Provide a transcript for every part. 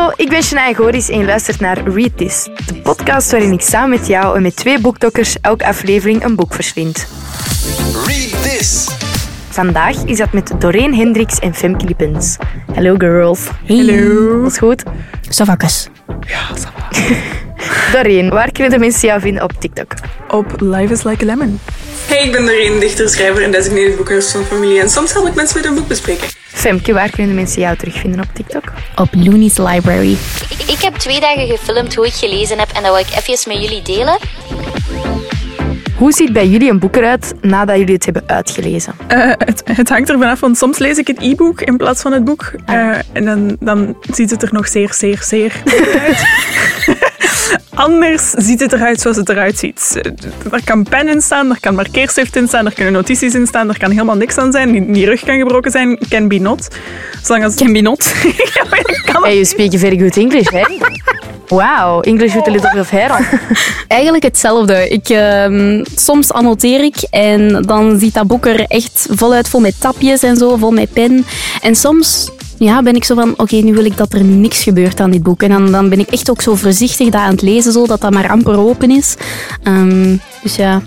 Hallo, ik ben Shania Goris en je luistert naar Read This, de podcast waarin ik samen met jou en met twee boekdokkers elke aflevering een boek verslind. Read this. Vandaag is dat met Doreen Hendricks en Femke Lippens. Hallo girls. Hallo. Alles goed? Savakas. Doreen, waar kunnen de mensen jou vinden op TikTok? Op Life is Like a Lemon. Hey, ik ben Doreen, dichter, schrijver en designated boekhuis van familie. En soms help ik mensen met een boek bespreken. Femke, waar kunnen mensen jou terugvinden op TikTok? Op Looney's Library. Ik, ik heb twee dagen gefilmd hoe ik gelezen heb en dat wil ik even met jullie delen. Hoe ziet bij jullie een boek eruit nadat jullie het hebben uitgelezen? Eh, het, het hangt er vanaf, want soms lees ik het e-book in plaats van het boek. Eh, en dan, dan ziet het er nog zeer, zeer, zeer goed uit. Anders ziet het eruit zoals het eruit ziet. Er kan pen in staan, er kan markeerstift in staan, er kunnen notities in staan, er kan helemaal niks aan zijn. Die, rug kan gebroken zijn, can be not. Zolang als... Can be not. ja, kan Hey, you speak very good English, hè? Wow, English with a little of hair on. Eigenlijk hetzelfde. Ik, ehm, soms annoteer ik en dan ziet dat boek er echt voluit vol met tapjes en zo, vol met pen. En soms ja, ben ik zo van, oké, nu wil ik dat er niks gebeurt aan dit boek. En dan, dan ben ik echt ook zo voorzichtig dat aan het lezen, zo, dat dat maar amper open is. Ehm, dus ja,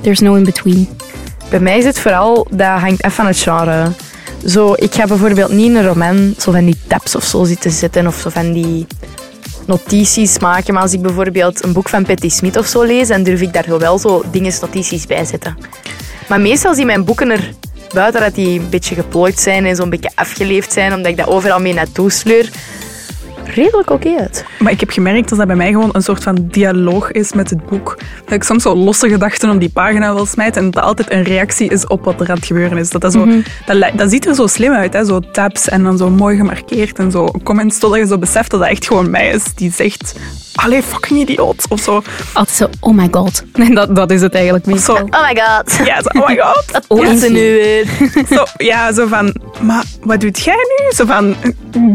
there's no in between. Bij mij is het vooral, dat hangt af van het genre. Zo, ik ga bijvoorbeeld niet in een roman zo van die tabs of zo zitten zitten of zo van die notities maken. Maar als ik bijvoorbeeld een boek van Patti Smith of zo lees, dan durf ik daar wel zo dingen, notities bij zetten. Maar meestal zien mijn boeken er buiten dat die een beetje geplooid zijn en zo'n beetje afgeleefd zijn, omdat ik dat overal mee naartoe sleur, redelijk oké uit. Maar ik heb gemerkt dat dat bij mij gewoon een soort van dialoog is met het boek. Dat ik soms zo losse gedachten op die pagina wil smijten en dat altijd een reactie is op wat er aan het gebeuren is. Dat, dat, zo, dat, li- dat ziet er zo slim uit, hè? zo tabs en dan zo mooi gemarkeerd en zo comments totdat je zo beseft dat dat echt gewoon mij is die zegt allee, fucking idioot, of zo. Altijd zo, oh my god. Dat, dat is het eigenlijk Of zo. Oh my god. Ja, zo, oh my god. Wat Ja. is ze nu weer? Zo, ja, zo van, maar wat doet jij nu? Zo van,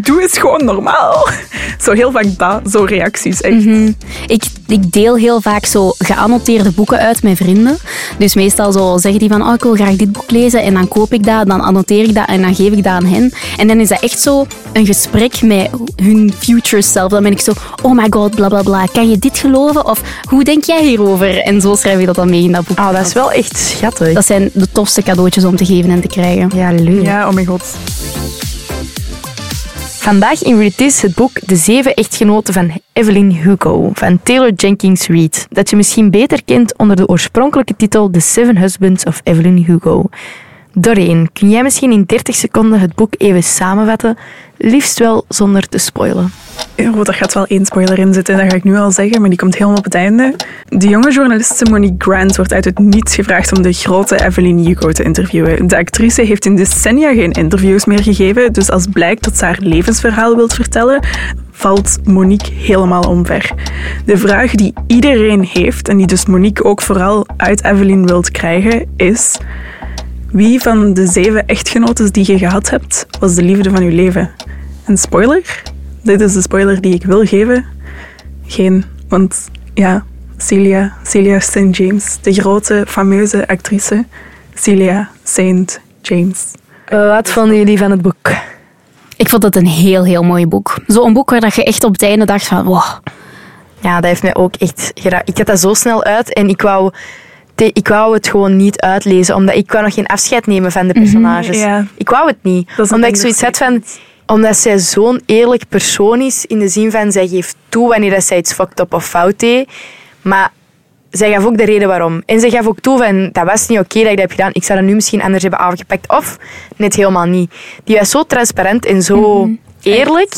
doe eens gewoon normaal. Zo heel vaak dat, zo reacties, echt. Ik, ik deel heel vaak zo geannoteerde boeken uit met vrienden. Dus meestal zo zeggen die van, oh, ik wil graag dit boek lezen. En dan koop ik dat, dan annoteer ik dat en dan geef ik dat aan hen. En dan is dat echt zo een gesprek met hun future self. Dan ben ik zo, oh my god, bla bla bla. Kan je dit geloven? Of hoe denk jij hierover? En zo schrijf ik dat dan mee in dat boek. Oh, dat is wel echt schattig. Dat zijn de tofste cadeautjes om te geven en te krijgen. Ja, leuk. Ja, oh mijn god. Vandaag in Read This het boek De Zeven Echtgenoten van Evelyn Hugo van Taylor Jenkins Reid, dat je misschien beter kent onder de oorspronkelijke titel The Seven Husbands of Evelyn Hugo. Doreen, kun jij misschien in 30 seconden het boek even samenvatten, liefst wel zonder te spoilen? Oh, er gaat wel één spoiler in zitten, dat ga ik nu al zeggen, maar die komt helemaal op het einde. De jonge journaliste Monique Grant wordt uit het niets gevraagd om de grote Evelyn Hugo te interviewen. De actrice heeft in decennia geen interviews meer gegeven, dus als blijkt dat ze haar levensverhaal wilt vertellen, valt Monique helemaal omver. De vraag die iedereen heeft, en die dus Monique ook vooral uit Evelyn wilt krijgen, is... Wie van de zeven echtgenoten die je gehad hebt, was de liefde van je leven? Een spoiler? Dit is de spoiler die ik wil geven. Geen, want ja, Celia, Celia St. James, de grote, fameuze actrice Celia St. James. Eh, wat vonden jullie van het boek? Ik vond het een heel, heel mooi boek. Zo'n boek waar dat je echt op het einde dacht van, wow, Ja, dat heeft mij ook echt geraakt. Ik had dat zo snel uit en ik wou, ik wou het gewoon niet uitlezen, omdat ik wou nog geen afscheid nemen van de personages. ja. Ik wou het niet. Omdat ik zoiets had van... Omdat zij zo'n eerlijk persoon is, in de zin van, zij geeft toe wanneer dat zij iets fucked up of fout deed. Maar zij gaf ook de reden waarom. En zij gaf ook toe van, dat was niet oké dat ik dat heb gedaan. Ik zou dat nu misschien anders hebben aangepakt. Of net helemaal niet. Die was zo transparant en zo eerlijk,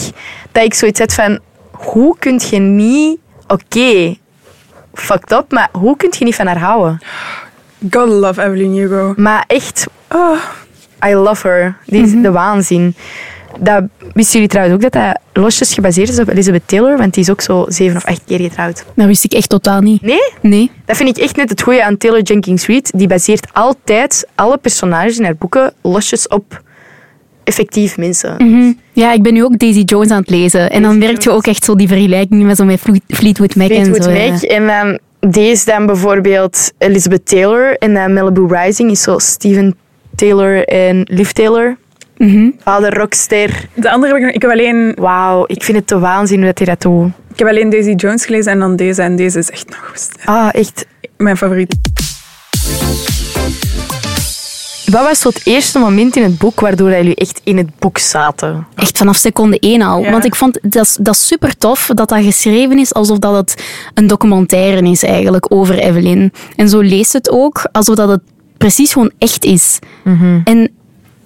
dat ik zoiets had van, hoe kun je niet... Oké, fucked up, maar hoe kun je niet van haar houden? God love Evelyn Hugo. Maar echt, Oh, I love her. Die is de waanzin. Dat, wisten jullie trouwens ook dat dat losjes gebaseerd is op Elizabeth Taylor? Want die is ook zo zeven of acht keer getrouwd. dat wist ik echt totaal niet. Nee? Nee. Dat vind ik echt net het goede aan Taylor Jenkins Reid. Die baseert altijd alle personages in haar boeken losjes op effectief mensen. Mhm. Ja, ik ben nu ook Daisy Jones aan het lezen. En dan merk je ook echt zo die vergelijking met, zo met Fleet- Fleetwood Mac en Fleetwood zo. ja. Mac. En dan deze dan bijvoorbeeld Elizabeth Taylor. En dan Malibu Rising is zo Steven Taylor en Liv Taylor. Ah, de rockster. De andere heb ik nog... Ik heb alleen, Wauw, ik vind het te waanzin hoe dat hij dat doet. ik heb alleen Daisy Jones gelezen en dan deze. En deze is echt nog goed. Ah, echt. Mijn favoriet. Wat was zo het eerste moment in het boek waardoor jullie echt in het boek zaten? Echt vanaf seconde één al. Ja. Want ik vond dat, dat super tof dat dat geschreven is alsof dat het een documentaire is eigenlijk over Evelyn. En zo leest het ook alsof dat het precies gewoon echt is. En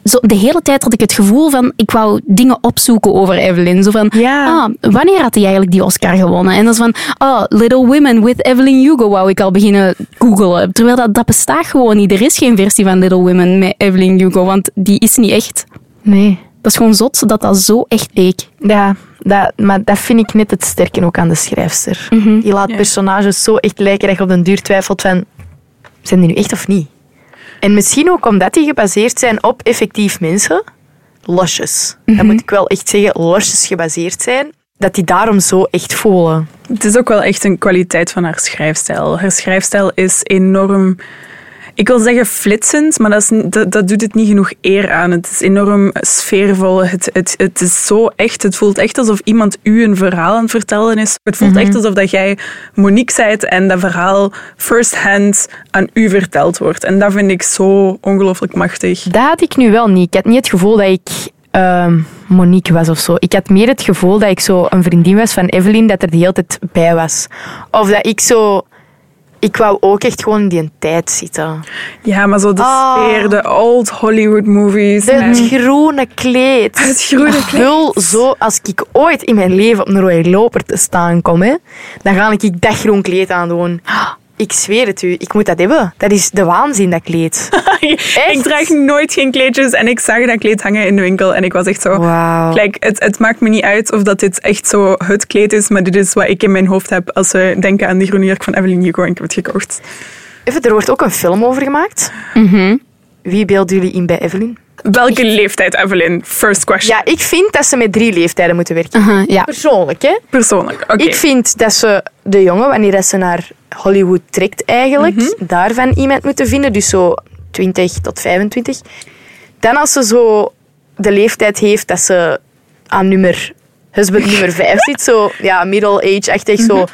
zo, de hele tijd had ik het gevoel van, ik wou dingen opzoeken over Evelyn. Zo van, Ja. ah, wanneer had hij eigenlijk die Oscar gewonnen? En dat is van, ah, Little Women with Evelyn Hugo wou ik al beginnen googelen. Terwijl dat, dat bestaat gewoon niet. Er is geen versie van Little Women met Evelyn Hugo, want die is niet echt. Nee. Dat is gewoon zot dat dat zo echt leek. Ja, dat, maar dat vind ik net het sterke ook aan de schrijfster. Die laat personages zo echt lijken dat je op den duur twijfelt van... Zijn die nu echt of niet? En misschien ook omdat die gebaseerd zijn op effectief mensen. Losjes. Dat moet ik wel echt zeggen. Losjes gebaseerd zijn. Dat die daarom zo echt voelen. Het is ook wel echt een kwaliteit van haar schrijfstijl. Haar schrijfstijl is enorm... Ik wil zeggen flitsend, maar dat, is, dat, dat doet het niet genoeg eer aan. Het is enorm sfeervol. Het, het, het is zo echt. Het voelt echt alsof iemand u een verhaal aan het vertellen is. Het voelt echt alsof dat jij Monique zijt en dat verhaal first-hand aan u verteld wordt. En dat vind ik zo ongelooflijk machtig. Dat had ik nu wel niet. Ik had niet het gevoel dat ik ehm, Monique was of zo. Ik had meer het gevoel dat ik zo een vriendin was van Evelyn, dat er de hele tijd bij was. Of dat ik zo... Ik wou ook echt gewoon in die tijd zitten. Ja, maar zo de Ah. sfeer, de old Hollywood movies. Het groene kleed. Het groene Ik wil zo, als ik ooit in mijn leven op een rode loper te staan kom, hè, dan ga ik dat groen kleed aandoen. Ik zweer het u, ik moet dat hebben. Dat is de waanzin, dat kleed. Ik draag nooit geen kleedjes en ik zag dat kleed hangen in de winkel en ik was echt zo... Kijk, het, het maakt me niet uit of dat dit echt zo het kleed is, maar dit is wat ik in mijn hoofd heb als we denken aan die groene jurk van Evelyn Hugo en ik heb het gekocht. Even, er wordt ook een film over gemaakt. Wie beelden jullie in bij Evelyn? Welke leeftijd, Evelyn? First question. Ja, ik vind dat ze met drie leeftijden moeten werken. Ja. Persoonlijk, hè? Persoonlijk. Oké. Ik vind dat ze de jongen, wanneer dat ze naar Hollywood trekt eigenlijk, daarvan iemand moeten vinden. Dus zo 20 tot 25. Dan als ze zo de leeftijd heeft dat ze aan nummer, husband nummer 5 zit. Zo, ja, middle age-achtig. Zo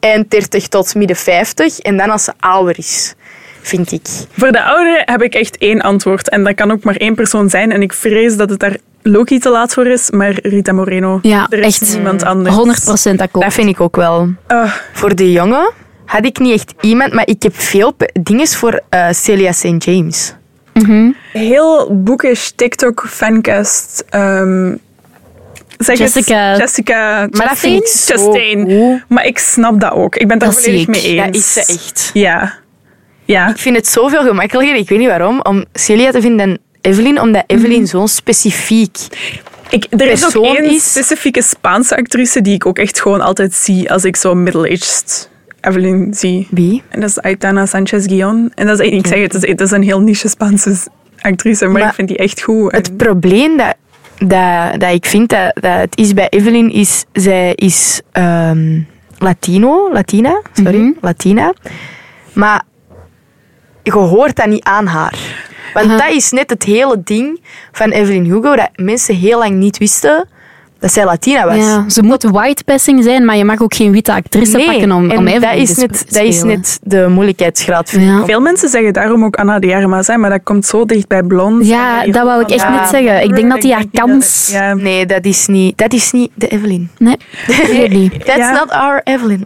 eind 30 tot midden 50. En dan als ze ouder is, vind ik. Voor de ouderen heb ik echt één antwoord en dat kan ook maar één persoon zijn en ik vrees dat het daar Loki te laat voor is, maar Rita Moreno. Ja, er is echt. niemand anders. 100% akkoord. Dat vind ik ook wel. Ah, Voor de jongen had ik niet echt iemand, maar ik heb veel dingen voor eh, Celia St. James. heel boekish TikTok fancast. ehm, zeg Jessica. Het, Jessica. Maar dat vind ik zo Chastain. goed. Maar ik snap dat ook. Ik ben daar volledig mee eens. Dat is ze echt. Ja. Ja. Ik vind het zoveel gemakkelijker, ik weet niet waarom, om Celia te vinden dan Evelyn, omdat Evelyn zo specifiek... Ik, er is ook één is- specifieke Spaanse actrice die ik ook echt gewoon altijd zie als ik zo middle-aged Evelyn zie. Wie? En dat is Aitana Sanchez Guion. En dat is, ik zeg het, het is, een heel niche Spaanse actrice, maar, Maar ik vind die echt goed. En- Het probleem dat, dat, dat ik vind dat, dat het is bij Evelyn, is zij is ehm, Latino, Latina, sorry, Latina. Maar je hoort dat niet aan haar. Want dat is net het hele ding van Evelyn Hugo, dat mensen heel lang niet wisten dat zij Latina was. Ja, ze moet white passing zijn, maar je mag ook geen witte actrice pakken om, en om Evelyn dat is, te net, dat is net de moeilijkheidsgraad. vind ik. Ja. Veel mensen zeggen daarom ook Anna de Armas, hè, maar dat komt zo dicht bij blond. Ja, dat wou ik echt Ja. net zeggen. Ik denk dat die haar kans... Ja. Nee, dat is niet, dat is niet de Evelyn. Nee, niet. That's Ja. not our Evelyn.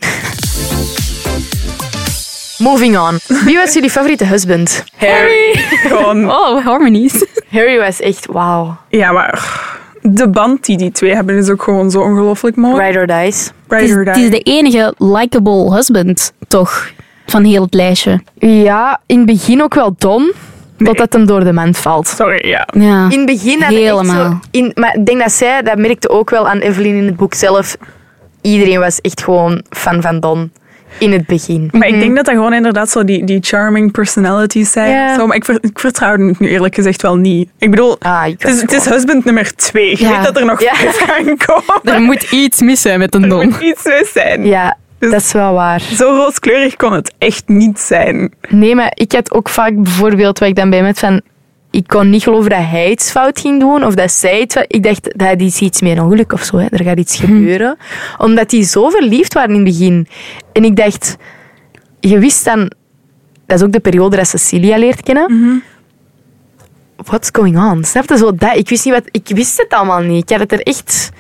Moving on. Wie was jullie favoriete husband? Harry. Gewoon, Oh, harmonies. Harry was echt wauw. ja, maar de band die die twee hebben is ook gewoon zo ongelooflijk mooi. Ride or dies. Het is, Ride or het die. is de enige likable husband, toch? Van heel het lijstje. Ja, in het begin ook wel Don. Totdat hem door de mand valt. Sorry, ja. Ja. In het begin had Helemaal. zo... In, maar ik denk dat zij, dat merkte ook wel aan Evelyn in het boek zelf. Iedereen was echt gewoon fan van Don. In het begin. Maar ik denk dat dat gewoon inderdaad zo die, die charming personalities zijn. Ja. Zo, maar ik, ver, ik vertrouw het nu eerlijk gezegd wel niet. Ik bedoel, Ah, ik het, is, het is husband nummer twee. Je Ja. weet dat er nog Ja. vijf gaan komen. Er moet iets mis zijn met een Er don. moet iets mis zijn. Ja, Dus- dat is wel waar. Zo rooskleurig kon het echt niet zijn. Nee, maar ik had ook vaak bijvoorbeeld, wat ik dan bij met van... ik kon niet geloven dat hij iets fout ging doen of dat zij iets fout- Ik dacht, dat is iets meer ongeluk of zo. Hè. Er gaat iets gebeuren. Omdat die zo verliefd waren in het begin. En ik dacht, je wist dan... Dat is ook de periode dat Cecilia leert kennen. What's going on? Snap je zo dat? Ik wist, niet wat, ik wist het allemaal niet. Ik had het er echt...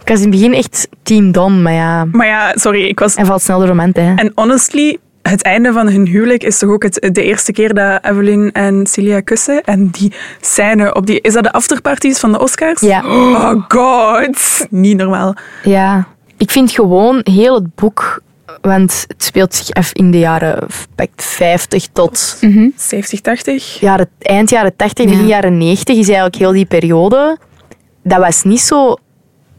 Ik was in het begin echt team Don, maar ja... Maar ja, sorry, ik was... Hij valt snel door de mand, hè. En honestly, het einde van hun huwelijk is toch ook het, de eerste keer dat Evelyn en Celia kussen. En die scène op die... Is dat de afterparties van de Oscars? Ja. Oh god. Niet normaal. Ja, ik vind gewoon heel het boek, want het speelt zich af in de jaren pak, 50 tot 70, 80. jaren, eind jaren 80, begin Ja. jaren 90 is eigenlijk heel die periode. Dat was niet zo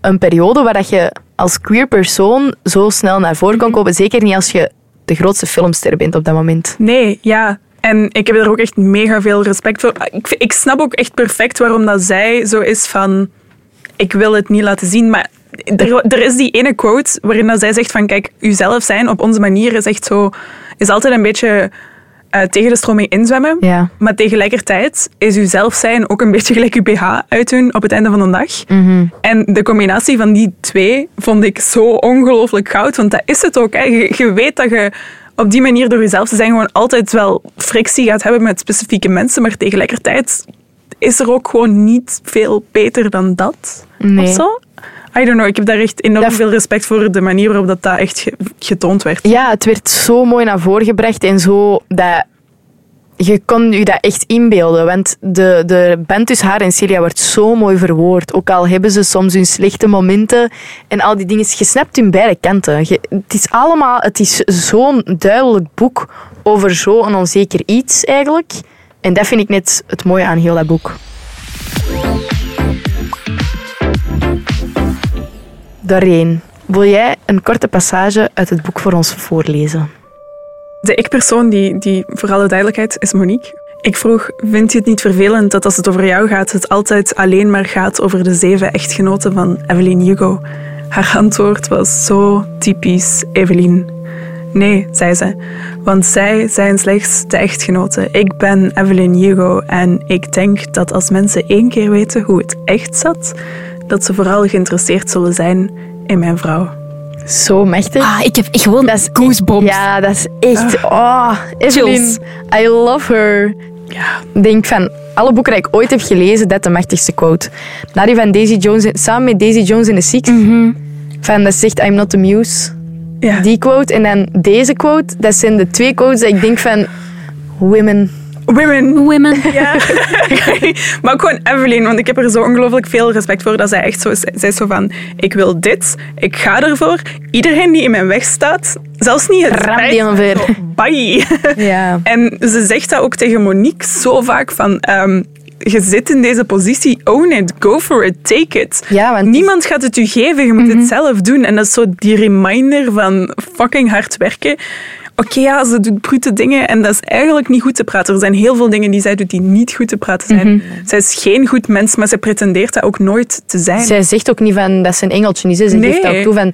een periode waar dat je als queer persoon zo snel naar voren kon komen. Zeker niet als je de grootste filmster bent op dat moment. Nee, ja. En ik heb er ook echt mega veel respect voor. Ik, ik snap ook echt perfect waarom dat zij zo is van... Ik wil het niet laten zien, maar... Er, is die ene quote waarin dat zij zegt van... Kijk, uzelf zijn op onze manier is echt zo... Is altijd een beetje eh, tegen de stroming inzwemmen. Ja. Maar tegelijkertijd is uw zelf zijn ook een beetje gelijk uw BH uitdoen op het einde van de dag. En de combinatie van die twee vond ik zo ongelooflijk goud. Want dat is het ook. Hè. Je, je weet dat je op die manier door jezelf te zijn gewoon altijd wel frictie gaat hebben met specifieke mensen. Maar tegelijkertijd is er ook gewoon niet veel beter dan dat. Nee. Of zo. I don't know. Ik heb daar echt enorm Dat- veel respect voor de manier waarop dat, dat echt ge- getoond werd. Ja, het werd zo mooi naar voren gebracht en zo dat je kon je dat echt inbeelden. Want de, de band tussen haar en Celia wordt zo mooi verwoord. Ook al hebben ze soms hun slechte momenten en al die dingen. Je snapt hun beide kanten. Je- het is allemaal, het is zo'n duidelijk boek over zo'n onzeker iets eigenlijk. En dat vind ik net het mooie aan heel dat boek. Daarheen. Wil jij een korte passage uit het boek voor ons voorlezen? De ik-persoon, die, die voor alle duidelijkheid, is Monique. Ik vroeg, vind je het niet vervelend dat als het over jou gaat, het altijd alleen maar gaat over de zeven echtgenoten van Evelyn Hugo? Haar antwoord was zo typisch Evelyn. Nee, zei ze, want zij zijn slechts de echtgenoten. Ik ben Evelyn Hugo en ik denk dat als mensen één keer weten hoe het echt zat, dat ze vooral geïnteresseerd zullen zijn in mijn vrouw. Zo machtig. Ah, ik heb echt gewoon Dat is goosebumps. Ja, dat is echt... Oh, Evelyn. I love her. Ja, Ik denk van alle boeken die ik ooit heb gelezen, dat de machtigste quote. Na die van Daisy Jones, samen met Daisy Jones in the Six. Van dat zegt I'm not the muse. ja. Die quote. En dan deze quote. Dat zijn de twee quotes dat ik denk van... Women. Women. Women. Ja. maar ook gewoon Evelyn, want ik heb er zo ongelooflijk veel respect voor dat zij echt zo is. Zij is zo van, ik wil dit, ik ga ervoor. Iedereen die in mijn weg staat, zelfs niet het Ram die zo, Bye. Ja. En ze zegt dat ook tegen Monique zo vaak van... ehm, je zit in deze positie, own it, go for it, take it. Ja, want- Niemand gaat het u geven, je moet Mhm. het zelf doen. En dat is zo die reminder van fucking hard werken. Oké, ja, ze doet brute dingen en dat is eigenlijk niet goed te praten. Er zijn heel veel dingen die zij doet die niet goed te praten zijn. Mhm. Zij is geen goed mens, maar ze pretendeert dat ook nooit te zijn. Zij zegt ook niet van dat ze een engeltje is. Ze Nee. geeft ook toe van...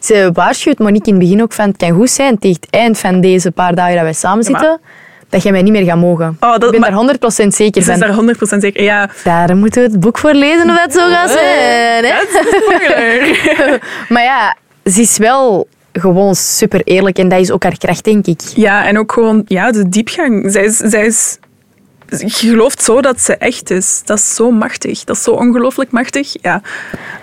Ze waarschuwt Monique in het begin ook van... Het kan goed zijn tegen het eind van deze paar dagen dat wij samen Ja, zitten... Dat jij mij niet meer gaat mogen. Oh, dat- ik ben maar- daar 100% zeker Ze is van. daar 100% zeker. Ja, Daar moeten we het boek voor lezen of dat zo gaat zijn. Hè? spoiler. Maar ja, ze is wel gewoon super eerlijk en dat is ook haar kracht, denk ik. Ja, en ook gewoon ja, de diepgang. Zij is, zij is, je gelooft zo dat ze echt is. Dat is zo machtig. Dat is zo ongelooflijk machtig. Ja,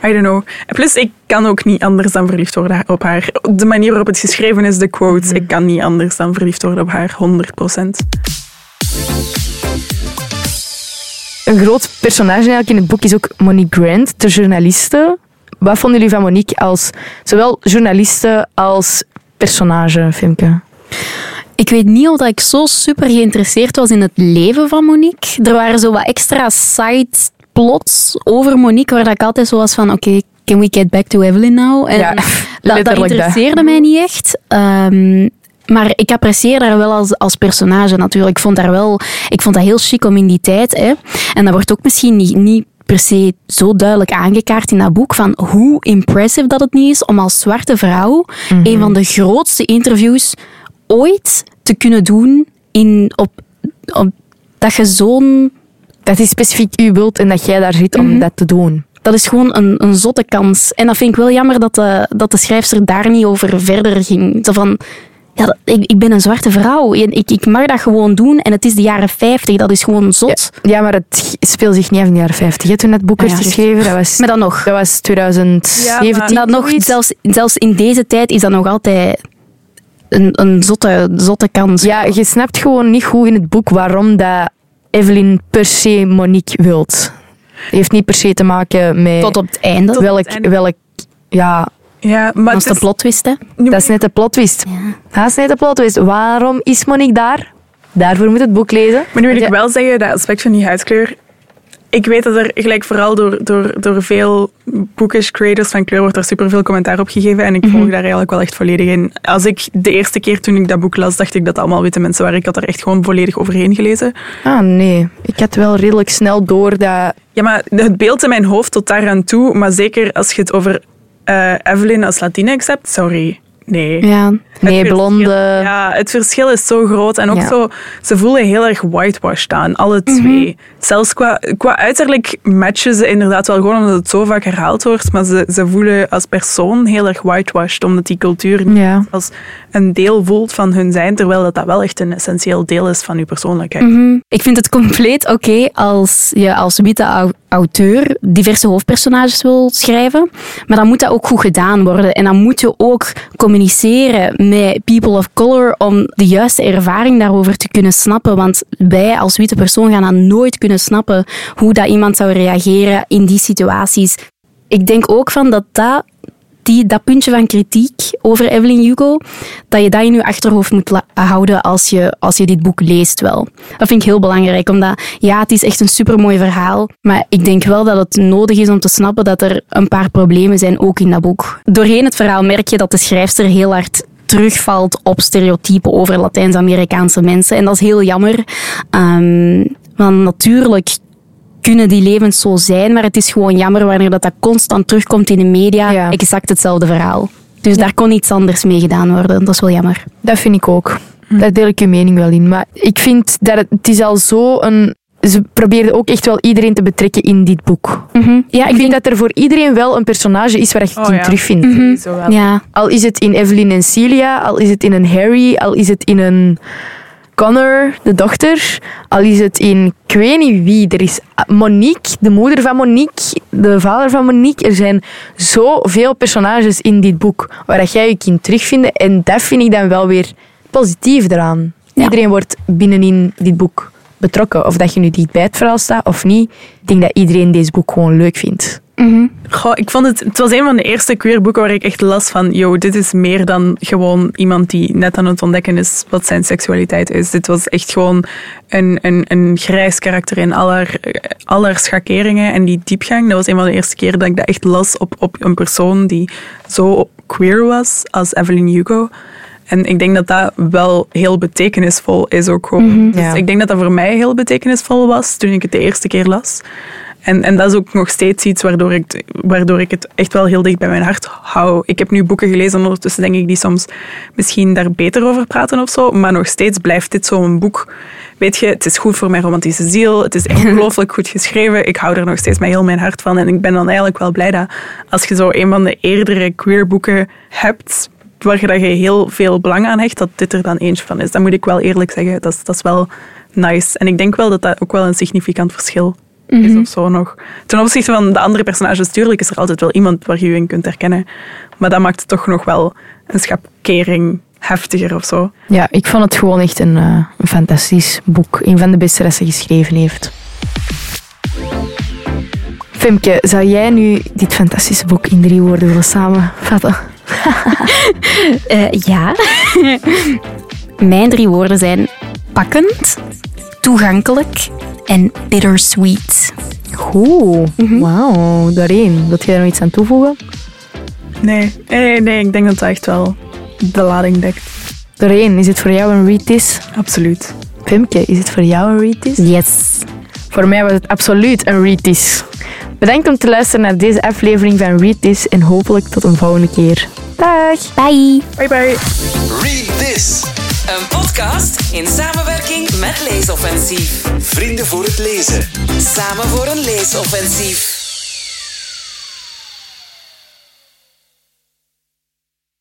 I don't know. En plus, ik kan ook niet anders dan verliefd worden op haar. De manier waarop het geschreven is, de quotes. Ik kan niet anders dan verliefd worden op haar, 100%. Een groot personage eigenlijk in het boek is ook Monique Grant, de journaliste. Wat vonden jullie van Monique als zowel journaliste als personage, Femke? Ik weet niet of dat ik zo super geïnteresseerd was in het leven van Monique. Er waren zo wat extra side plots over Monique, waar dat ik altijd zo was van, oké, can we get back to Evelyn now? En Ja, dat, dat dat. interesseerde mij niet echt. Ehm, maar ik apprecieer haar wel als, als personage natuurlijk. Ik vond, haar wel, ik vond dat heel chic om in die tijd. Hè. En dat wordt ook misschien niet, niet per se zo duidelijk aangekaart in dat boek van hoe impressive dat het niet is om als zwarte vrouw een van de grootste interviews ooit te kunnen doen in, op, op, dat je zo'n dat is specifiek uw wilt en dat jij daar zit om dat te doen. Dat is gewoon een, een zotte kans. En dat vind ik wel jammer dat de, dat de schrijfster daar niet over verder ging. Zo van, ja, dat- ik, ik ben een zwarte vrouw. En Ik, ik mag dat gewoon doen. En het is de jaren 50. Dat is gewoon zot. Ja, maar het speelt zich niet af in de jaren 50 hè, toen dat boek Ah werd ja, geschreven. Dat was, Maar dan nog. dat was 2017. Ja, maar- Dat nog, zelfs, zelfs in deze tijd is dat nog altijd een, een zotte, zotte kans. Ja, je snapt gewoon niet goed in het boek waarom dat Evelyn per se Monique wilt. Het heeft niet per se te maken met Tot op het einde. Tot- welk, het einde. welk... Ja, Ja, maar Dat is de is- plot twist, hè. dat is net de plot twist. Dat is net de plot twist. Waarom is Monique daar? Daarvoor moet het boek lezen. Maar nu wil ik Ja. wel zeggen, dat aspect van die huidskleur... Ik weet dat er gelijk vooral door, door, door veel bookish creators van kleur wordt er superveel commentaar op gegeven. En ik volg daar eigenlijk wel echt volledig in. Als ik de eerste keer toen ik dat boek las, dacht ik dat het allemaal witte mensen waren. Ik had er echt gewoon volledig overheen gelezen. Ah, nee. Ik had wel redelijk snel door dat... Ja, maar het beeld in mijn hoofd tot daaraan toe. Maar zeker als je het over eh, Evelyn als Latinx hebt, sorry. Nee. Ja. Nee, verschil- blonde... Ja, het verschil is zo groot. En ook Ja. zo, ze voelen heel erg whitewashed aan, alle twee. Zelfs qua, qua uiterlijk matchen ze inderdaad wel gewoon omdat het zo vaak herhaald wordt. Maar ze, ze voelen als persoon heel erg whitewashed, omdat die cultuur niet Ja. als een deel voelt van hun zijn, terwijl dat, dat wel echt een essentieel deel is van uw persoonlijkheid. Mhm. Ik vind het compleet oké als je als witte au- auteur diverse hoofdpersonages wil schrijven. Maar dan moet dat ook goed gedaan worden. En dan moet je ook communiceren met people of color om de juiste ervaring daarover te kunnen snappen. Want wij als witte persoon gaan dan nooit kunnen snappen hoe dat iemand zou reageren in die situaties. Ik denk ook van dat dat dat puntje van kritiek over Evelyn Hugo, dat je dat in je achterhoofd moet houden als je, als je dit boek leest wel. Dat vind ik heel belangrijk, omdat ja, het is echt een supermooi verhaal, maar ik denk wel dat het nodig is om te snappen dat er een paar problemen zijn, ook in dat boek. Doorheen het verhaal merk je dat de schrijfster heel hard terugvalt op stereotypen over Latijns-Amerikaanse mensen. En dat is heel jammer. Ehm, want natuurlijk kunnen die levens zo zijn, maar het is gewoon jammer wanneer dat, dat constant terugkomt in de media. Ja. Exact hetzelfde verhaal. Dus daar kon iets anders mee gedaan worden. Dat is wel jammer. Dat vind ik ook. Daar deel ik uw mening wel in. Maar ik vind dat het, het is al zo een... Ze probeerden ook echt wel iedereen te betrekken in dit boek. Ja, Ik vind dat er voor iedereen wel een personage is waar je Oh, in ja. terugvindt. Zo wel. Ja, Al is het in Evelyn en Celia, al is het in een Harry, al is het in een Connor, de dochter, al is het in ik weet niet wie. Er is Monique, de moeder van Monique, de vader van Monique. Er zijn zoveel personages in dit boek waar dat jij je kunt terugvinden. En dat vind ik dan wel weer positief eraan. Ja. Iedereen wordt binnenin dit boek betrokken. Of dat je nu dicht bij het verhaal staat of niet. Ik denk dat iedereen deze boek gewoon leuk vindt. Goh, ik vond het, het was een van de eerste queer boeken waar ik echt las van, yo, dit is meer dan gewoon iemand die net aan het ontdekken is wat zijn seksualiteit is. Dit was echt gewoon een, een, een grijs karakter in aller, aller schakeringen en die diepgang. Dat was een van de eerste keren dat ik dat echt las op, op een persoon die zo queer was als Evelyn Hugo. En ik denk dat dat wel heel betekenisvol is ook gewoon. Dus Ja. ik denk dat dat voor mij heel betekenisvol was toen ik het de eerste keer las. En, en dat is ook nog steeds iets waardoor ik, het- waardoor ik het echt wel heel dicht bij mijn hart hou. Ik heb nu boeken gelezen ondertussen, denk ik, die soms misschien daar beter over praten of zo. Maar nog steeds blijft dit zo'n boek. Weet je, het is goed voor mijn romantische ziel. Het is echt ongelooflijk goed geschreven. Ik hou er nog steeds met heel mijn hart van. En ik ben dan eigenlijk wel blij dat als je zo een van de eerdere queer boeken hebt, waar je, dat je heel veel belang aan hecht, dat dit er dan eentje van is. Dat moet ik wel eerlijk zeggen. Dat is, dat is wel nice. En ik denk wel dat dat ook wel een significant verschil is of zo nog. Ten opzichte van de andere personages, tuurlijk is er altijd wel iemand waar je je in kunt herkennen. Maar dat maakt het toch nog wel een schapkering heftiger of zo. Ja, ik vond het gewoon echt een, eh, een fantastisch boek. Een van de beste dat ze geschreven heeft. Femke, zou jij nu dit fantastische boek in drie woorden willen samenvatten? Eh, ja. Mijn drie woorden zijn pakkend, toegankelijk en bittersweet. Goed. Wauw, daarin. Wilt jij er nog iets aan toevoegen? Nee, nee, nee, ik denk dat dat echt wel de lading dekt. Daarin, is het voor jou een read this? Absoluut. Femke, is het voor jou een read this? Yes. Voor mij was het absoluut een read this. Bedankt om te luisteren naar deze aflevering van Read This en hopelijk tot een volgende keer. Dag! Bye. Bye bye. Read this. Een podcast in samenwerking met Leesoffensief. Vrienden voor het lezen. Samen voor een leesoffensief.